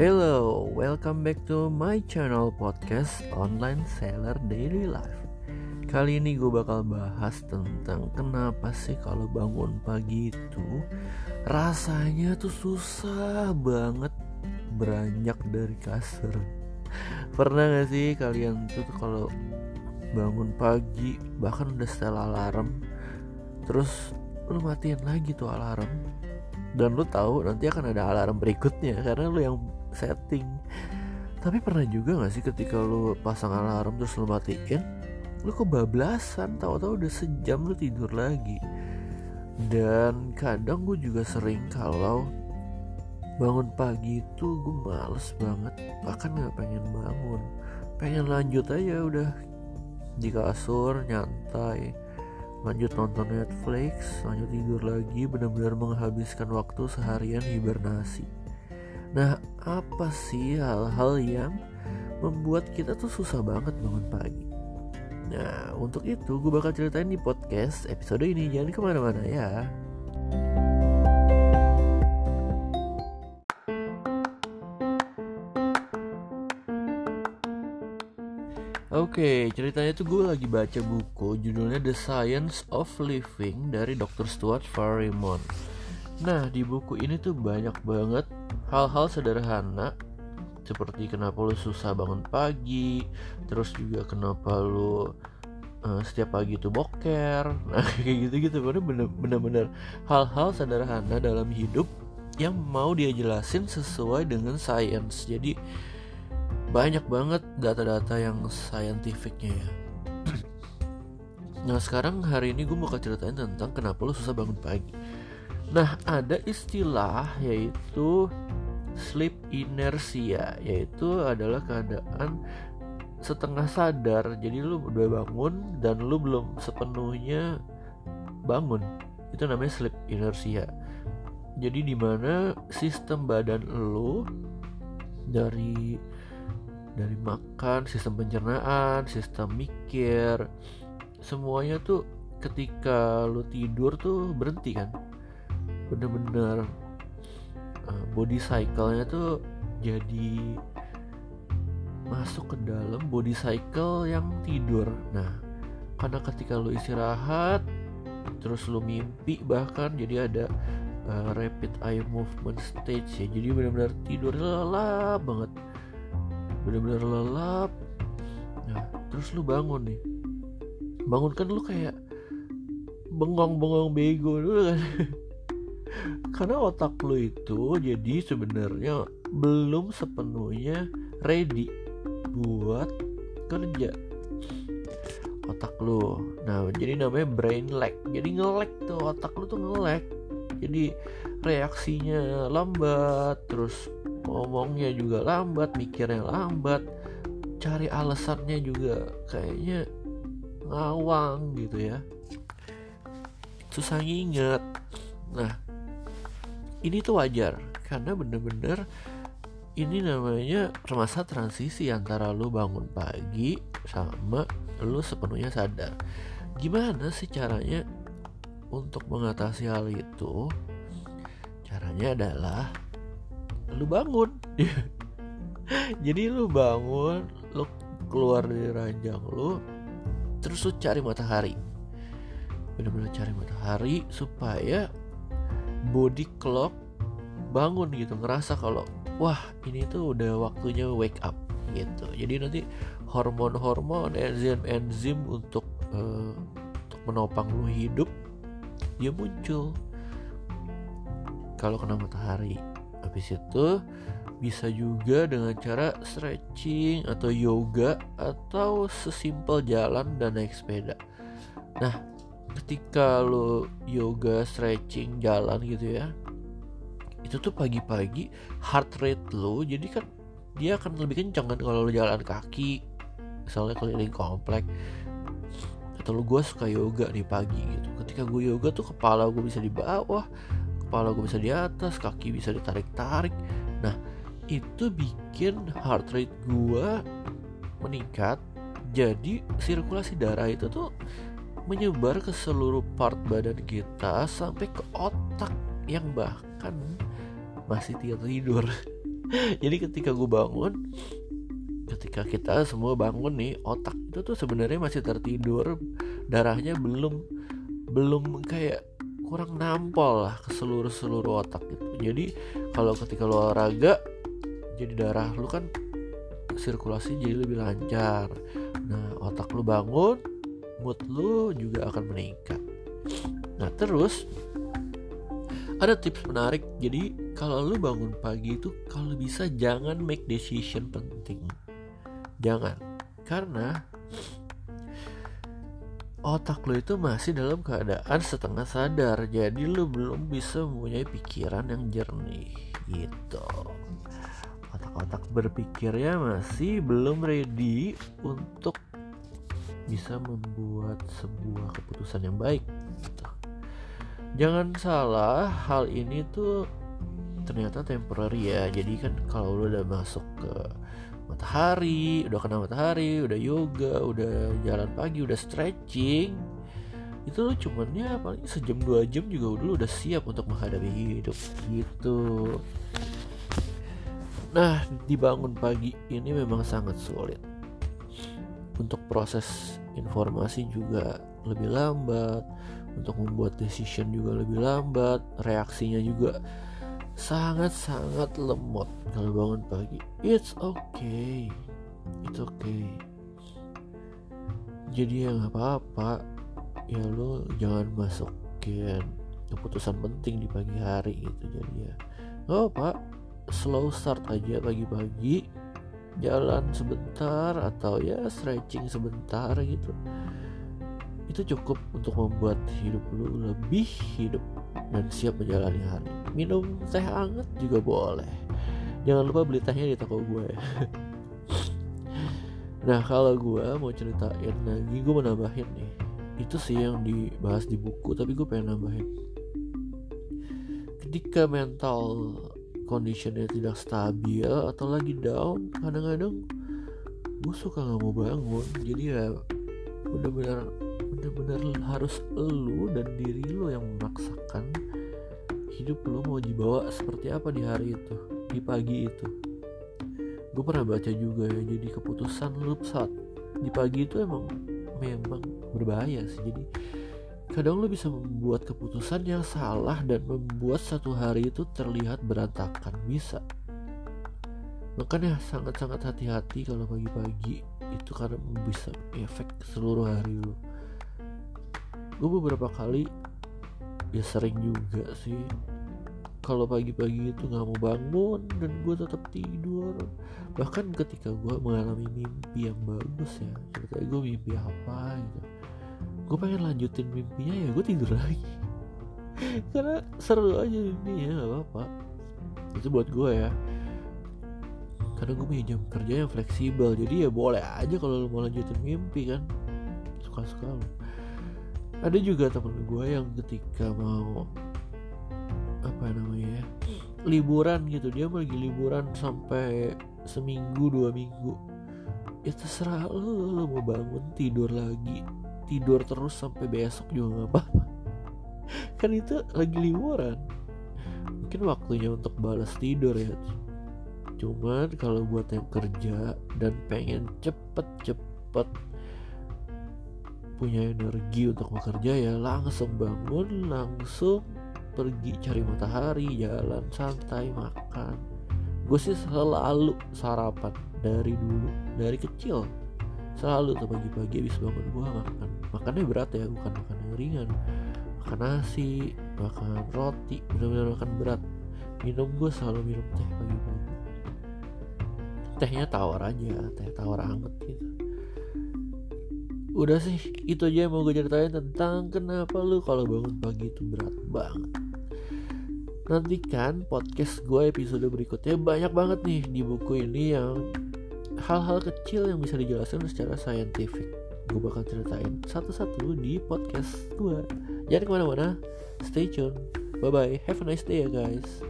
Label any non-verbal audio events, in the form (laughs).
Hello, welcome back to my channel podcast Online Seller Daily Life. Kali ini gue bakal bahas tentang kenapa sih kalau bangun pagi itu rasanya tuh susah banget beranjak dari kasur. (laughs) Pernah gak sih kalian tuh kalau bangun pagi bahkan udah setel alarm terus lu matiin lagi tuh alarm dan lu tahu nanti akan ada alarm berikutnya karena lu yang setting. Tapi pernah juga gak sih ketika lu pasang alarm terus lu matiin lu kebablasan tahu-tahu udah sejam lu tidur lagi. Dan kadang gue juga sering kalau bangun pagi itu gue males banget bahkan gak pengen bangun. Pengen lanjut aja udah di kasur nyantai. Lanjut nonton Netflix lanjut tidur lagi benar-benar menghabiskan waktu seharian hibernasi Nah, apa sih hal-hal yang membuat kita tuh susah banget bangun pagi? Nah, untuk itu gue bakal ceritain di podcast episode ini. Jangan ke mana-mana ya. Oke, ceritanya tuh gue lagi baca buku judulnya The Science of Living dari Dr. Stuart Farimon. Nah, di buku ini tuh banyak banget hal-hal sederhana seperti kenapa lu susah bangun pagi terus juga kenapa lu uh, setiap pagi itu boker (laughs) nah kayak gitu gitu bener-bener hal-hal sederhana dalam hidup yang mau dia jelasin sesuai dengan sains jadi banyak banget data-data yang saintifiknya ya. (clears throat) Nah sekarang hari ini gue mau ceritain tentang kenapa lu susah bangun pagi. Nah ada istilah yaitu sleep inertia yaitu adalah keadaan setengah sadar. Jadi lu udah bangun dan lu belum sepenuhnya bangun. Itu namanya sleep inertia. Jadi di mana sistem badan lu dari dari makan sistem pencernaan sistem mikir semuanya tuh ketika lu tidur tuh berhenti kan? Bener-bener body cycle-nya tuh jadi masuk ke dalam body cycle yang tidur. Nah, karena ketika lu istirahat, terus lu mimpi bahkan jadi ada uh, rapid eye movement stage ya. Jadi benar-benar tidur lelap banget, benar-benar lelap. Nah, terus lu bangun nih, bangun kan lu kayak bengong-bengong bego dulu kan. (laughs) karena otak lo itu jadi sebenarnya belum sepenuhnya ready buat kerja. Otak lo nah jadi namanya brain lag. Jadi ngelek tuh otak lo tuh ngelek jadi reaksinya lambat terus ngomongnya juga lambat mikirnya lambat cari alasannya juga kayaknya ngawang gitu ya. Susah nginget. Nah ini tuh wajar karena bener-bener ini namanya masa transisi antara lu bangun pagi sama lu sepenuhnya sadar. Gimana sih caranya untuk mengatasi hal itu? Caranya adalah lu bangun. (laughs) Jadi lu bangun lu keluar dari ranjang lu terus lu cari matahari. Bener-bener cari matahari supaya body clock bangun gitu ngerasa kalau wah ini tuh udah waktunya wake up gitu. Jadi nanti hormon-hormon enzim-enzim untuk uh, untuk menopang lu hidup dia muncul. Kalau kena matahari habis itu bisa juga dengan cara stretching atau yoga atau sesimpel jalan dan naik sepeda. Nah ketika lo yoga stretching jalan gitu ya itu tuh pagi-pagi heart rate lo jadi kan dia akan lebih kencang kan kalau lo jalan kaki misalnya keliling komplek. Atau lo gue suka yoga nih pagi gitu. Ketika gue yoga tuh kepala gue bisa di bawah kepala gue bisa di atas kaki bisa ditarik-tarik. Nah itu bikin heart rate gue meningkat. Jadi sirkulasi darah itu tuh menyebar ke seluruh part badan kita sampai ke otak yang bahkan masih tidur. (laughs) Jadi ketika gue bangun ketika kita semua bangun nih otak itu tuh sebenarnya masih tertidur. Darahnya belum belum kayak kurang nampol lah ke seluruh seluruh otak gitu. Jadi kalau ketika lo olahraga jadi darah lu kan sirkulasi jadi lebih lancar. Nah otak lu bangun mood lu juga akan meningkat. Nah terus ada tips menarik. Jadi kalau lu bangun pagi itu kalau bisa jangan make decision penting. Jangan. Karena otak lo itu masih dalam keadaan setengah sadar. Jadi lo belum bisa mempunyai pikiran yang jernih gitu. Otak-otak berpikirnya masih belum ready untuk bisa membuat sebuah keputusan yang baik gitu. jangan salah hal ini tuh ternyata temporary ya jadi kan kalau lo udah masuk ke matahari udah kena matahari udah yoga udah jalan pagi udah stretching itu lo cuman ya paling sejam dua jam juga udah udah siap untuk menghadapi hidup gitu nah dibangun pagi ini memang sangat sulit untuk proses informasi juga lebih lambat untuk membuat decision juga lebih lambat reaksinya juga sangat-sangat lemot kalau bangun pagi. It's okay, it's okay. Jadi ya nggak apa-apa, ya lo jangan masukin keputusan penting di pagi hari gitu jadi ya nggak apa slow start aja pagi-pagi jalan sebentar atau ya stretching sebentar gitu itu cukup untuk membuat hidup lu lebih hidup dan siap menjalani hari. Minum teh hangat juga boleh. Jangan lupa beli tehnya di toko gue. (laughs) nah kalau gue mau ceritain lagi, gue mau nambahin nih. Itu sih yang dibahas di buku, tapi gue pengen nambahin. Ketika mental conditionnya tidak stabil atau lagi down, kadang-kadang gue suka nggak mau bangun. Jadi ya bener-bener bener-bener harus lu dan diri lu yang memaksakan hidup lu mau dibawa seperti apa di hari itu di pagi itu gue pernah baca juga ya jadi keputusan lu saat di pagi itu emang memang berbahaya sih jadi kadang lu bisa membuat keputusan yang salah dan membuat satu hari itu terlihat berantakan bisa. Makanya sangat-sangat hati-hati kalau pagi-pagi itu karena bisa efek seluruh hari lu. Gue beberapa kali ya sering juga sih kalau pagi-pagi itu nggak mau bangun dan gue tetap tidur. Bahkan ketika gue mengalami mimpi yang bagus ya ceritanya gue mimpi apa gitu gue pengen lanjutin mimpinya ya gue tidur lagi. (laughs) Karena seru aja mimpinya nggak apa-apa. Itu buat gue ya. Karena gue punya jam kerja yang fleksibel jadi ya boleh aja kalau lo mau lanjutin mimpi kan? Suka-suka lo ada juga temen gue yang ketika mau apa namanya ya liburan gitu dia lagi liburan sampai seminggu dua minggu. Ya terserah lu, lu mau bangun tidur lagi tidur terus sampai besok juga gak apa-apa. Kan itu lagi liburan. Mungkin waktunya untuk balas tidur ya. Cuman kalau buat yang kerja dan pengen cepet-cepet punya energi untuk bekerja ya langsung bangun langsung pergi cari matahari jalan santai makan. Gue sih selalu sarapan dari dulu dari kecil. Selalu tuh pagi-pagi habis bangun gue makan makannya berat ya bukan makan ringan. Makan nasi makan roti benar-benar makan berat. Minum gue selalu minum teh pagi-pagi. Tehnya tawar aja teh tawar hangat gitu. Udah sih itu aja yang mau gue ceritain tentang kenapa lu kalau bangun pagi itu berat banget. Nantikan podcast gue episode berikutnya banyak banget nih di buku ini yang hal-hal kecil yang bisa dijelaskan secara saintifik gue bakal ceritain satu-satu di podcast gue jangan ke mana-mana stay tune. Bye bye have a nice day ya guys